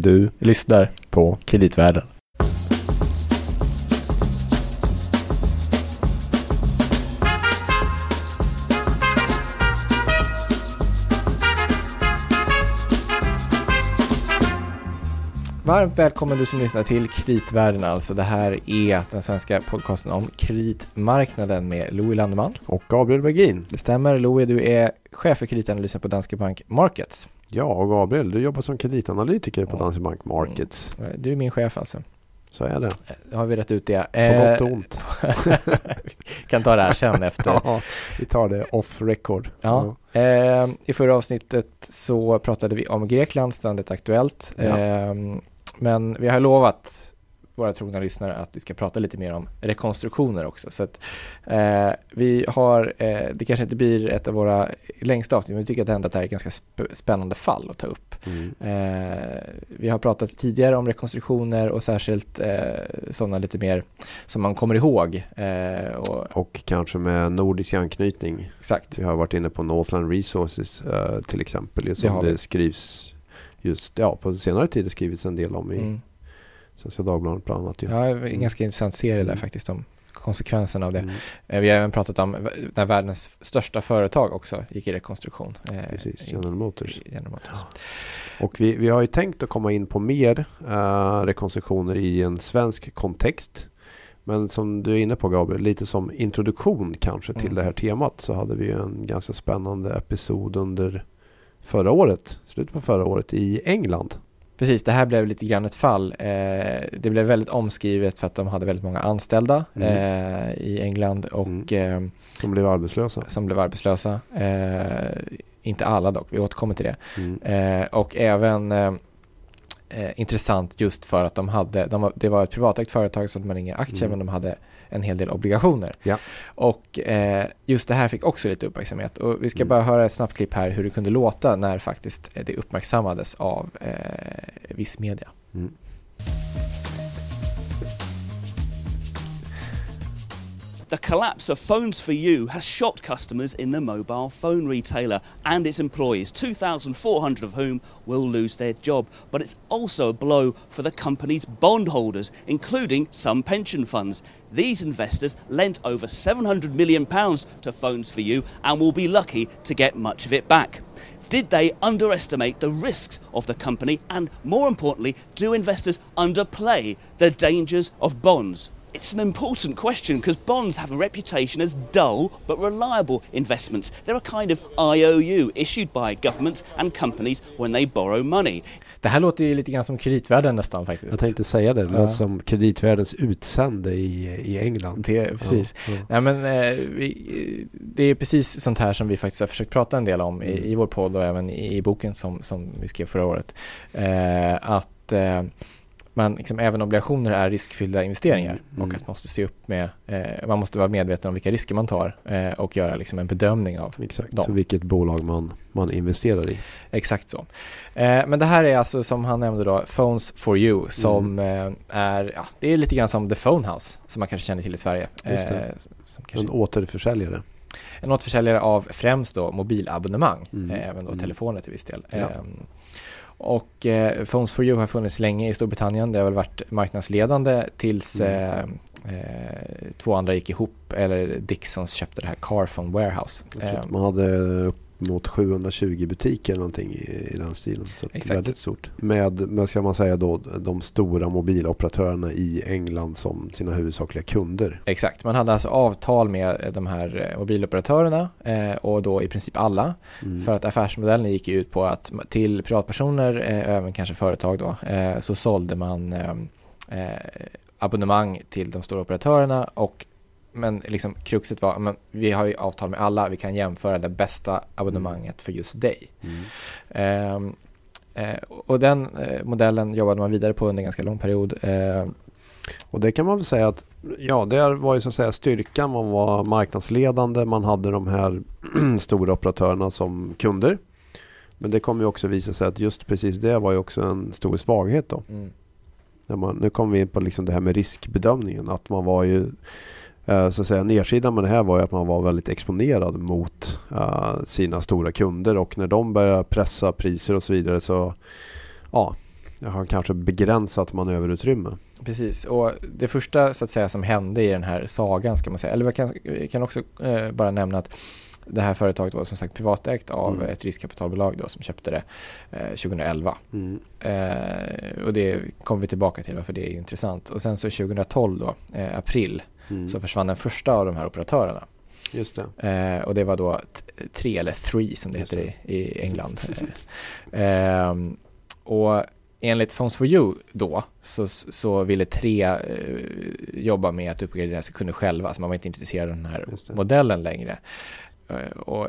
Du lyssnar på Kreditvärlden. Varmt välkommen du som lyssnar till Kreditvärlden alltså. Det här är den svenska podcasten om kreditmarknaden med Louis Landeman. och Gabriel Bergin. Det stämmer, Louis du är chef för kreditanalysen på Danske Bank Markets. Ja, och Gabriel, du jobbar som kreditanalytiker på Danske Bank Markets. Du är min chef alltså. Så är det. Då har vi rätt ut det. På gott och ont. kan ta det här sen efter. Ja, vi tar det off record. Ja. Eh, I förra avsnittet så pratade vi om Grekland, ständigt aktuellt. Ja. Eh, men vi har lovat våra trogna lyssnare att vi ska prata lite mer om rekonstruktioner också. Så att, eh, vi har, eh, det kanske inte blir ett av våra längsta avsnitt, men vi tycker att det ändå att det här är ett ganska sp- spännande fall att ta upp. Mm. Eh, vi har pratat tidigare om rekonstruktioner och särskilt eh, sådana lite mer som man kommer ihåg. Eh, och, Och kanske med nordisk anknytning. exakt. Vi har varit inne på Northland Resources eh, till exempel. Det som det, vi. skrivs just, ja på senare tid skrivits en del om i Mm. Svenska Dagbladet bland annat. Ju. Ja, en ganska intressant serie där Mm. faktiskt om konsekvenserna av det. Mm. Eh, Vi har även pratat om när världens största företag också gick i rekonstruktion. eh, Precis, General Motors. General Motors. Och vi, vi har ju tänkt att komma in på mer eh, rekonstruktioner i en svensk kontext. Men som du är inne på Gabriel, lite som introduktion kanske till Mm. det här temat så hade vi en ganska spännande episod under förra året, slutet på förra året i England. Precis, det här blev lite grann ett fall. Eh, det blev väldigt omskrivet för att de hade väldigt många anställda Mm. eh, i England och eh, Som blev arbetslösa. som blev arbetslösa. Eh, inte alla dock, vi återkommer till det. Mm. Eh, och även intressant just för att de hade, de var, det var ett privatägt företag så de hade inga aktier Mm. men de hade en hel del obligationer. Ja. Och eh, just det här fick också lite uppmärksamhet och vi ska Mm. bara höra ett snabbt klipp här hur det kunde låta när faktiskt eh, det uppmärksammades av eh, viss media. Mm. The collapse of Phones for You has shocked customers in the mobile phone retailer and its employees, 2,400 of whom will lose their job. But it's also a blow for the company's bondholders, including some pension funds. These investors lent over 700 million pounds to Phones for You and will be lucky to get much of it back. Did they underestimate the risks of the company? And more importantly, do investors underplay the dangers of bonds? It's an important question because bonds have a reputation as dull but reliable investments. They're a kind of IOU issued by governments and companies when they borrow money. Det här låter ju lite grann som kreditvärden nästan faktiskt. Jag tänkte säga det, det Ja. låter som kreditvärldens utsände i, i England. Det, precis. Ja, ja. Nej, men, eh, vi, det är precis sånt här som vi faktiskt har försökt prata en del om i, Mm. i vår podd och även i, i boken som, som vi skrev förra året. Eh, att man, liksom, även obligationer är riskfyllda investeringar Mm, mm. och att man måste se upp med, eh, man måste vara medveten om vilka risker man tar eh, och göra liksom, en bedömning av Exakt, dem. vilket bolag man, man investerar i. Exakt så. Eh, men det här är alltså som han nämnde då, Phones for you som Mm. eh, är, ja, det är lite grann som The Phone House som man kanske känner till i Sverige. Eh, kanske, En återförsäljare. en återförsäljare av främst då mobilabonnemang, Mm. eh, även då Mm. telefoner till viss del. Ja. Och eh, Phones for you har funnits länge i Storbritannien. Det har väl varit marknadsledande tills eh, Mm. eh, två andra gick ihop, eller Dixons köpte det här Carphone Warehouse. Ehm, man hade mot 720 butiker eller någonting i, i den stilen. Så Exakt. väldigt stort. Med, med, ska man säga då, de stora mobiloperatörerna i England som sina huvudsakliga kunder. Exakt, man hade alltså avtal med de här eh, mobiloperatörerna eh, och då i princip alla. Mm. För att affärsmodellen gick ut på att till privatpersoner, eh, även kanske företag då, eh, så sålde man eh, eh, abonnemang till de stora operatörerna och men liksom kruxet var, men vi har ju avtal med alla, vi kan jämföra det bästa abonnemanget för just dig. Mm. Ehm, eh, och den eh, modellen jobbade man vidare på under en ganska lång period. Eh, Och det kan man väl säga att ja, det var ju så att säga styrkan. Man var marknadsledande, man hade de här stora operatörerna som kunder. Men det kommer ju också visa sig att just precis det var ju också en stor svaghet då. mm, man, nu kommer vi in på liksom det här med riskbedömningen. Att man var ju, så att säga, nedsidan med det här var ju att man var väldigt exponerad mot eh, sina stora kunder. Och när de började pressa priser och så vidare så, ja, Jag har kanske begränsat manöverutrymme. Precis, och det första så att säga som hände i den här sagan ska man säga, eller vi kan, vi kan också eh, bara nämna att det här företaget var som sagt privatägt av Mm. ett riskkapitalbolag då som köpte det eh, 2011. Mm. Eh, och det kommer vi tillbaka till varför det är intressant. Och sen så 2012 då, eh, april, Mm. så försvann den första av de här operatörerna. Just det. Eh, och det var då tre eller three som det Just heter i, i England. Eh, och enligt Phones for You då så, så ville tre eh, jobba med att uppgradera sina kunder själva, så man var inte intresserad av den här det. modellen längre. Eh, och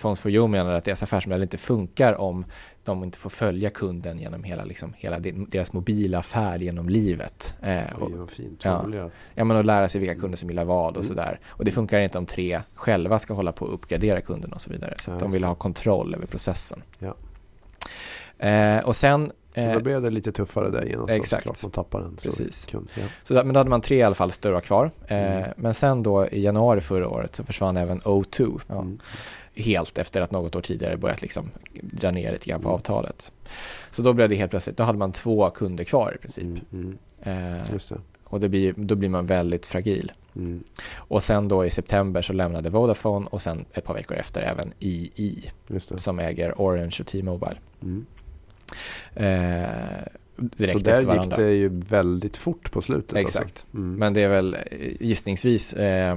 Phones for You menar att deras affärsmodell inte funkar om de inte får följa kunden genom hela, liksom, hela deras mobila färd genom livet. Eh, och, Oj, fint ja. Ja, men att lära sig vilka kunder som gillar vad och Mm. sådär. Och det funkar inte om tre själva ska hålla på och uppgradera kunden och så vidare. Så Ja, de vill ha kontroll över processen. Ja. Eh, och sen, Så eh, då blev det lite tuffare där genast. exakt. såklart. Man tappar en Precis. kund. Ja. så där, men då hade man tre i alla fall större kvar. Eh, Mm. Men sen då i januari förra året så försvann även O2. Ja, Mm. Helt efter att något år tidigare börjat liksom dra ner lite grann på Mm. avtalet. Så då blev det helt plötsligt, då hade man två kunder kvar i princip. Mm. Mm. Eh, Just det. och det blir, då blir man väldigt fragil. Mm. Och sen då i september så lämnade Vodafone och sen ett par veckor efter även II som äger Orange och T-Mobile. Mm. Eh, direkt Så efter där gick varandra. det ju väldigt fort på slutet. Exakt. Alltså. Mm. Men det är väl eh, gissningsvis eh,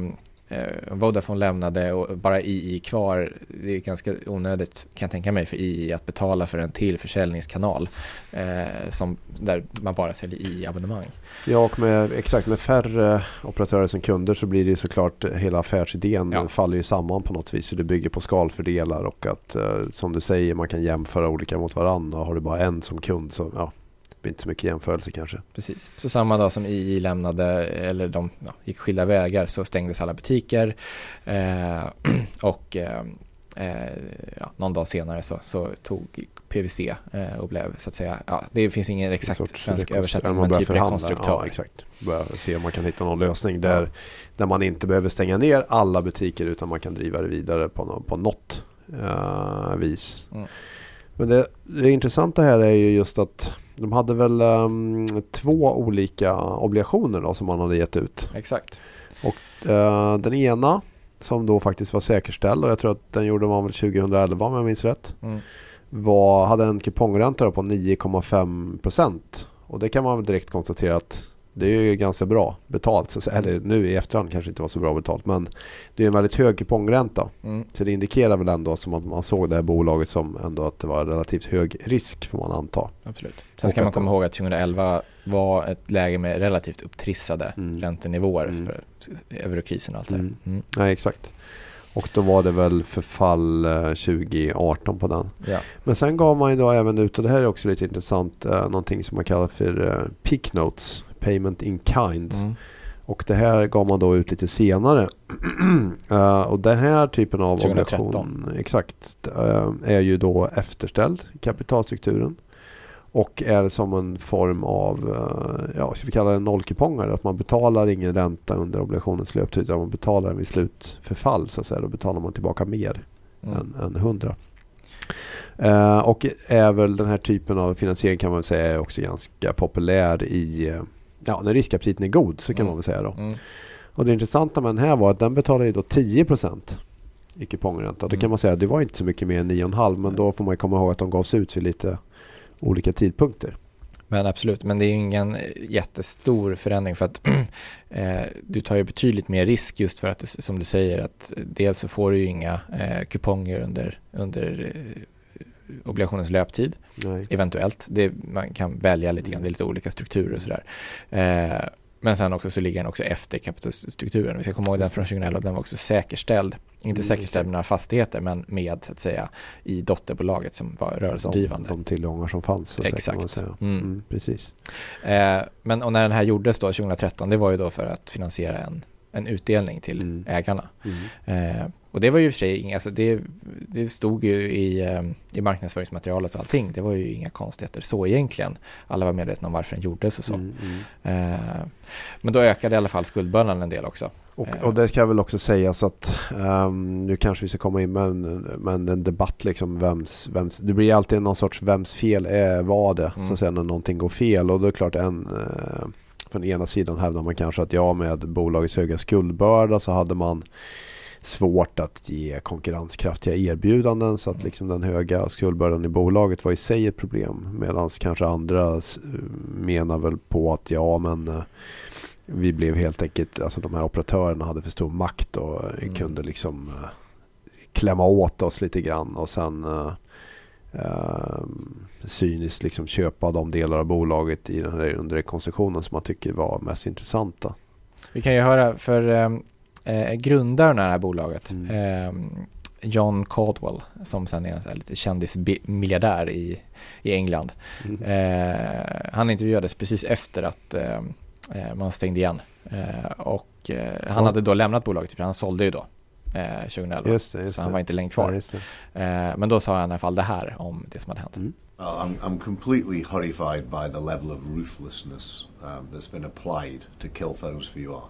Vodafone lämnade och bara II kvar. Det är ganska onödigt kan jag tänka mig för II att betala för en till försäljningskanal eh, som, där man bara säljer II-abonnemang. Ja, och med, exakt med färre operatörer som kunder så blir det såklart hela affärsidén Ja. faller ju samman på något vis. Så det bygger på skalfördelar och att eh, som du säger man kan jämföra olika mot varandra. Har du bara en som kund så ja, blir inte så mycket jämförelse kanske. Precis. Så samma dag som II lämnade, eller de ja, gick skilda vägar, så stängdes alla butiker. Eh, och eh, eh, ja, någon dag senare så, så tog PVC eh, och blev så att säga, ja, det finns ingen En exakt svensk översättning, men typ rekonstruktör. Ja, exakt. Börja se om man kan hitta någon lösning där, där man inte behöver stänga ner alla butiker utan man kan driva det vidare på, nå- på något eh, vis. Mm. Men det, det intressanta här är ju just att de hade väl ehm, två olika obligationer då, som man hade gett ut. Exakt. Eh, den ena som då faktiskt var säkerställd och jag tror att den gjorde man väl 2011 om jag minns rätt. Mm. Var, hade en kupongränta på 9,5% och det kan man väl direkt konstatera att det är ju ganska bra betalt. Så, eller nu i efterhand kanske inte var så bra betalt men det är en väldigt hög kupongränta. Mm. Så det indikerar väl ändå som att man såg det här bolaget som ändå att det var relativt hög risk får man anta. Absolut. Sen Och ska man komma ihåg att 2011 var ett läge med relativt upptrissade Mm. räntenivåer Mm. för eurokrisen och allt det. Mm. Mm. Nej exakt. Och då var det väl förfall eh, 2018 på den. Ja. Men sen gav man ju då även ut, och det här är också lite intressant, eh, någonting som man kallar för eh, PIK Notes, Payment in Kind. Mm. Och det här gav man då ut lite senare. Eh, och den här typen av 2013. obligation, exakt, eh, är ju då efterställd i kapitalstrukturen. Och är som en form av, eh, ja, ska vi kalla det nollkupongare? Att man betalar ingen ränta under obligationens löptid utan man betalar den vid slutförfall så att säga. Då betalar man tillbaka mer Mm. än, än 100. Eh, och är väl den här typen av finansiering kan man säga är också ganska populär i, ja när riskaptiten är god så kan Mm. man väl säga då. Mm. Och det intressanta med den här var att den betalar ju då 10% i kupongränta. Då Mm. kan man säga att det var inte så mycket mer än 9,5 men då får man komma ihåg att de gavs ut vid lite olika tidpunkter. Men absolut, men det är ju ingen eh, jättestor förändring för att eh, du tar ju betydligt mer risk just för att som du säger att dels så får du ju inga eh, kuponger under, under eh, obligationens löptid Nej. eventuellt. Det, man kan välja lite grann, det är lite olika strukturer och sådär. Eh, men sen också så ligger den också efter kapitalstrukturen. Vi ska komma ihåg den från 2011, den var också säkerställd. Inte Mm, säkerställd med några fastigheter men med så att säga i dotterbolaget som var rörelsedrivande. De, de tillgångar som fanns. Så Exakt. Mm. Mm, precis. Eh, men och när den här gjordes då 2013, det var ju då för att finansiera en, en utdelning till Mm. ägarna. Mm. Eh, Och det var ju i och för sig, alltså det, det stod ju i, eh, i marknadsföringsmaterialet och allting. Det var ju inga konstigheter så egentligen. Alla var medvetna om varför den gjordes och så. Mm, mm. Eh, men då ökade i alla fall skuldbördan en del också. Och, Eh. och det kan väl också sägas att um, nu kanske vi ska komma in med en, med en debatt liksom vems, vems, det blir alltid någon sorts vems fel är vad det Mm. så att säga, när någonting går fel och då är det klart en uh, från ena sidan hävdar man kanske att ja med bolagets höga skuldbörda så hade man svårt att ge konkurrenskraftiga erbjudanden så att Mm. liksom den höga skuldbördan i bolaget var i sig ett problem medan kanske andra s- menar väl på att ja men eh, vi blev helt enkelt, alltså de här operatörerna hade för stor makt och eh, Mm. kunde liksom eh, klämma åt oss lite grann och sen eh, eh, cyniskt liksom köpa de delar av bolaget i den här under rekonstruktionen som man tycker var mest intressanta. Vi kan ju höra, för eh, grundaren av det här bolaget, Mm. eh, John Caldwell, som sen är en lite kändismiljardär i, i England. Mm. Eh, han intervjuades precis efter att eh, eh, man stängde igen. Eh, och eh, han Ja. hade då lämnat bolaget, för han sålde ju då eh, 2011. Just det, just så han var inte längre Ja, kvar. Eh, men då sa han i alla fall det här om det som hade hänt. Mm. Uh, I'm, I'm completely horrified by the level of ruthlessness um, that's been applied to kill phones for you off.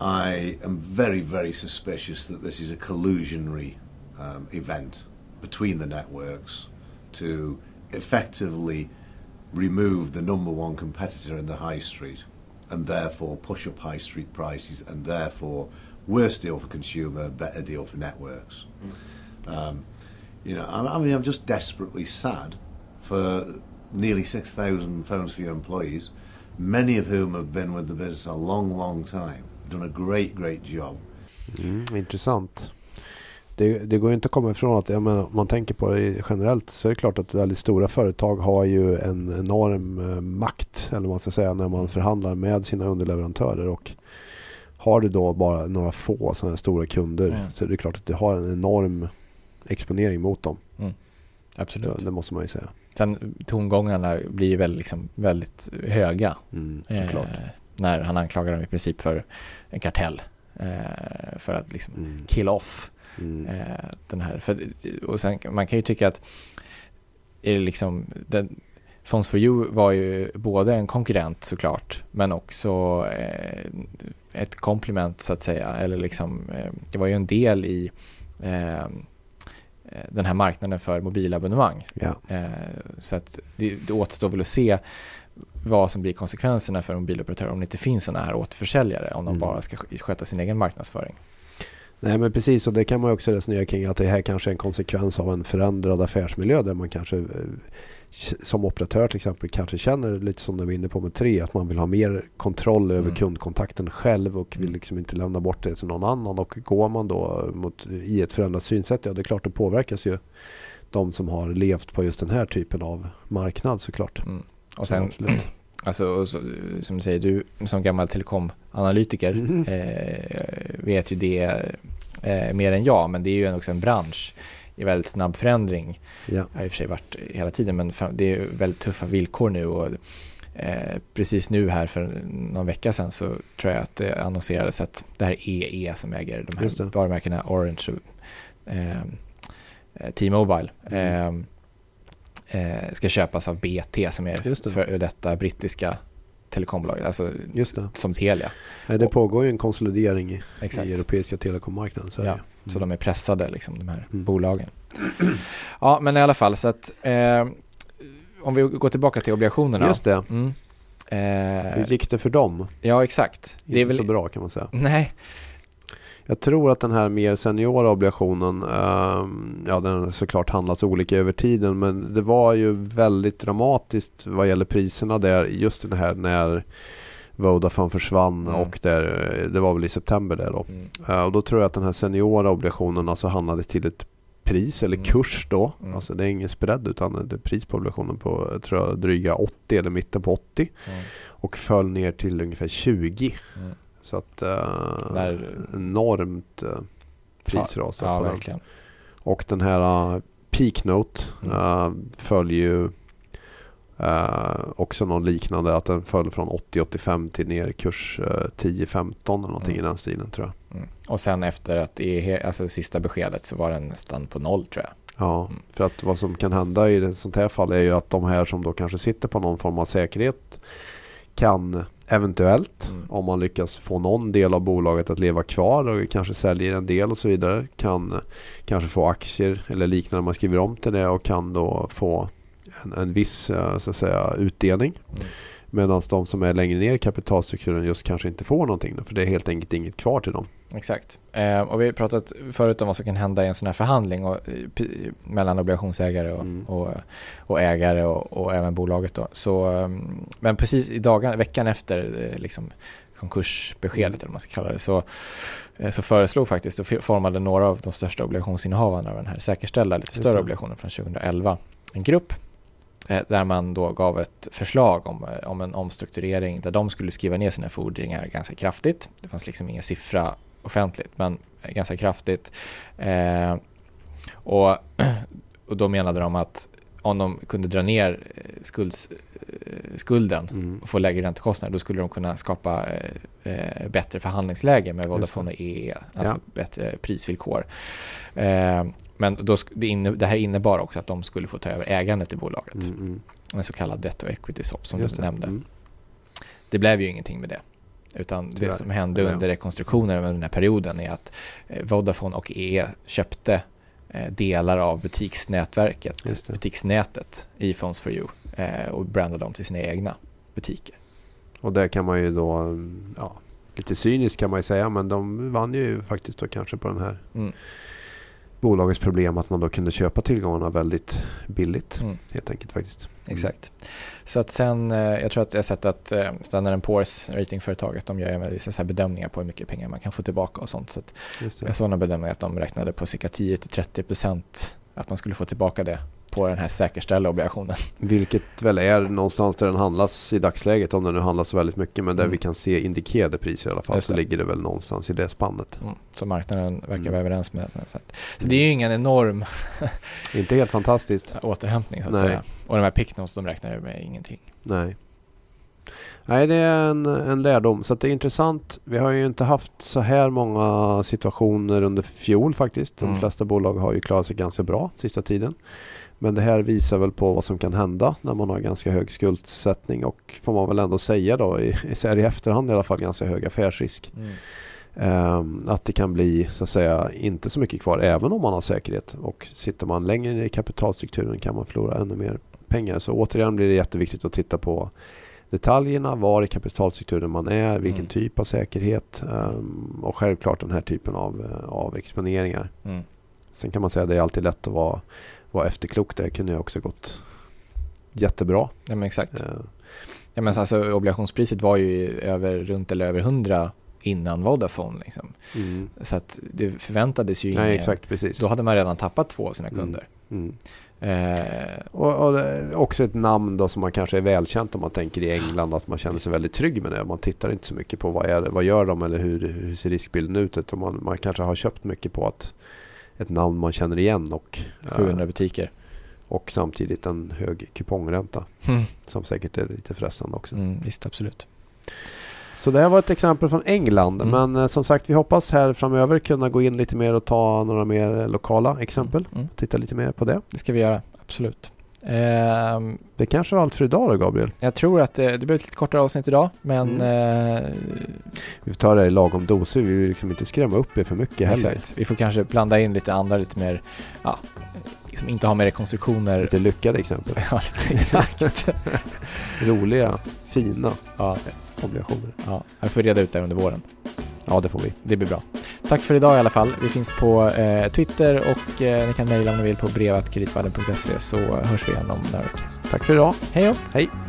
I am very, very suspicious that this is a collusionary um, event between the networks to effectively remove the number one competitor in the high street and therefore push up high street prices and therefore worse deal for consumer, better deal for networks. Um, you know, I, I mean, I'm just desperately sad for nearly 6,000 phones for your employees, many of whom have been with the business a long, long time, done a great, great job. Mm, intressant. Det, det går ju inte att komma ifrån att jag menar, om man tänker på det generellt så är det klart att väldigt stora företag har ju en enorm eh, makt eller vad man ska säga när man förhandlar med sina underleverantörer och har du då bara några få sådana här stora kunder Mm. så är det klart att du har en enorm exponering mot dem. Absolut. Det, det måste man ju säga. Sen tongångarna blir ju väl liksom väldigt höga. Mm, såklart. Eh, när han anklagar dem i princip för en kartell. Eh, för att liksom Mm, kill off mm, eh, den här. För, och sen, man kan ju tycka att är det liksom, den, Phones for You var ju både en konkurrent såklart men också eh, ett komplement så att säga. Eller liksom, eh, det var ju en del i eh, eh, den här marknaden för mobilabonnemang. ja. Så att det, det återstår väl att se vad som blir konsekvenserna för mobiloperatörer om det inte finns sådana här återförsäljare, om de Mm. bara ska sk- sköta sin egen marknadsföring. Nej men precis och det kan man också resonera kring att det här kanske är en konsekvens av en förändrad affärsmiljö där man kanske eh, som operatör till exempel kanske känner lite som du var inne på med tre att man vill ha mer kontroll över Mm. kundkontakten själv och vill Mm. liksom inte lämna bort det till någon annan och går man då mot, i ett förändrat synsätt ja det är klart då påverkas ju de som har levt på just den här typen av marknad såklart. Mm. Och sen, absolut. alltså, så, som du säger, du som gammal telekomanalytiker Mhm. eh, vet ju det eh, mer än jag, men det är ju också en bransch i väldigt snabb förändring. Ja. har i och för sig varit hela tiden men det är väldigt tuffa villkor nu och eh, precis nu här för någon vecka sedan så tror jag att det annonserades att det här är EE som äger de det. här varumärkena Orange och eh, T-Mobile eh, eh, ska köpas av BT som är det. för detta brittiska telekombolaget, alltså Just det. som Telia. Nej, det pågår ju en konsolidering i, Exakt. i europeiska telekommarknaden. Så Ja, det. Så de är pressade, liksom, de här Mm. bolagen. Ja, men i alla fall, så att eh, om vi går tillbaka till obligationerna. Just det. Mm. Eh, Hur gick det för dem? ja, exakt. Inte Det är väl... så bra kan man säga. Nej, Jag tror att den här mer seniora obligationen, ehm, ja den har såklart handlats olika över tiden men det var ju väldigt dramatiskt vad gäller priserna där just det här när Vodafone försvann Mm. och där, eh, det var väl i september där då. Mm. Eh, och då tror jag att den här seniora obligationen alltså handlade till ett pris eller Mm. kurs då. Mm. Alltså det är ingen spread utan det är pris på obligationen på jag tror jag, dryga 80 eller mitten på 80 Mm. och föll ner till ungefär 20. Så att uh, Där- enormt uh, prisras Ja, på den. verkligen. Och den här uh, Peak Note Mm. uh, föll ju uh, också någon liknande att den föll från 80-85 till ner i kurs uh, 10-15 eller någonting Mm. i den stilen tror jag. Mm. Och sen efter att är alltså sista beskedet så var den nästan på noll tror jag. Ja, Mm. för att vad som kan hända i ett sånt här fall är ju att de här som då kanske sitter på någon form av säkerhet kan eventuellt, Mm. om man lyckas få någon del av bolaget att leva kvar och kanske säljer en del och så vidare, kan kanske få aktier eller liknande, man skriver om till det och kan då få en, en viss eh, så att säga, utdelning. Mm. Medan de som är längre ner i kapitalstrukturen just kanske inte får någonting. För det är helt enkelt inget kvar till dem. Exakt. Eh, och vi har pratat förut om vad som kan hända i en sån här förhandling och, eh, mellan obligationsägare och, Mm. och, och ägare och, även bolaget. Då. Så, eh, men precis i dagen, veckan efter eh, liksom, konkursbeskedet, Mm. eller vad man ska kalla det, så, eh, så föreslog faktiskt och formade några av de största obligationsinnehavarna av den här säkerställda, lite större obligationen från 2011, en grupp där man då gav ett förslag om, eh, om en omstrukturering där de skulle skriva ner sina fordringar ganska kraftigt. Det fanns liksom ingen siffra offentligt men ganska kraftigt. Eh, och, och då menade de att om de kunde dra ner eh, skulds, eh, skulden Mm. och få lägre räntekostnader då skulle de kunna skapa eh, eh, bättre förhandlingsläge med Vodafone och EE, alltså Ja. bättre prisvillkor. Eh, men då, det, inne, det här innebar också att de skulle få ta över ägandet i bolaget. Mm, mm. En så kallad debt och equity swap som Just du det. nämnde. Mm. Det blev ju ingenting med det. Utan Tyvärr. det som hände Ja. under rekonstruktionen under den här perioden är att eh, Vodafone och EE köpte eh, delar av butiksnätverket, butiksnätet i Phones for You eh, och brandade dem till sina egna butiker. Och där kan man ju då, ja, lite cyniskt kan man ju säga, men de vann ju faktiskt då kanske på den här Mm. Bolagets problem att man då kunde köpa tillgångarna väldigt billigt. Mm. Helt enkelt faktiskt. Exakt. Så att sen, eh, jag tror att jag har sett att eh, Standard Poor's, ratingföretaget, de gör vissa så bedömningar på hur mycket pengar man kan få tillbaka och sånt. Så att jag såg någon bedömning att de räknade på cirka 10-30% att man skulle få tillbaka det på den här säkerställda obligationen. Vilket väl är någonstans där den handlas i dagsläget, om den nu handlas så väldigt mycket, men där Mm. vi kan se indikerade priser i alla fall, så ligger det väl någonstans i det spannet. Mm. Så marknaden verkar Mm. vara överens med det. Så, så det är ju ingen enorm Inte helt fantastiskt. återhämtning så att Nej. säga. Och de här picknotes, de räknar ju med ingenting. Nej. Nej, det är en, en lärdom. Så det är intressant. Vi har ju inte haft så här många situationer under fjol faktiskt. De Mm. flesta bolag har ju klarat sig ganska bra sista tiden. Men det här visar väl på vad som kan hända när man har ganska hög skuldsättning och får man väl ändå säga då i, så här i efterhand i alla fall ganska hög affärsrisk. Ehm, att det kan bli så att säga inte så mycket kvar även om man har säkerhet. Och sitter man längre ner i kapitalstrukturen kan man förlora ännu mer pengar. Så återigen blir det jätteviktigt att titta på detaljerna, var i kapitalstrukturen man är, vilken Mm. typ av säkerhet ehm, och självklart den här typen av, eh, av exponeringar. Mm. Sen kan man säga att det är alltid lätt att vara, vara efterklok. Det kunde ju också gått jättebra. Ja men exakt. Eh, Ja, men alltså, obligationspriset var ju över, runt eller över 100 innan Vodafone. Liksom. mm. Så att det förväntades ju Nej, ingen- exakt precis. Då hade man redan tappat två av sina Mm. kunder. Mm. Eh, Och, och är också ett namn då som man kanske är välkänt om man tänker i England att man känner sig väldigt trygg med det. Man tittar inte så mycket på vad, är vad gör de eller hur, hur ser riskbilden ut. Utan man, man kanske har köpt mycket på att ett namn man känner igen och, eh, 700 butiker. och samtidigt en hög kupongränta Mm. som säkert är lite frestande också. Mm, visst, absolut. Så det här var ett exempel från England. Mm. Men eh, som sagt vi hoppas här framöver kunna gå in lite mer och ta några mer eh, lokala exempel. Mm. Titta lite mer på det. Det ska vi göra, absolut. Ehm, Det kanske var allt för idag då Gabriel. jag tror att det, det blir ett lite kortare avsnitt idag, men Mm. eh, Vi får ta det i lagom doser. Vi vill liksom inte skrämma upp er för mycket heller. exakt. vi får kanske blanda in lite andra, lite mer, ja, som inte har med rekonstruktioner. Lite lyckade exempel. Ja, exakt. Roliga, fina ja, obligationer. ja, jag får reda ut det under våren. Ja, det får vi. Det blir bra. Tack för idag i alla fall. Vi finns på eh, Twitter och eh, ni kan mejla om ni vill på brevatkreditvallen.se så hörs vi igen om några veckor. Tack för idag. Hej då! Hej!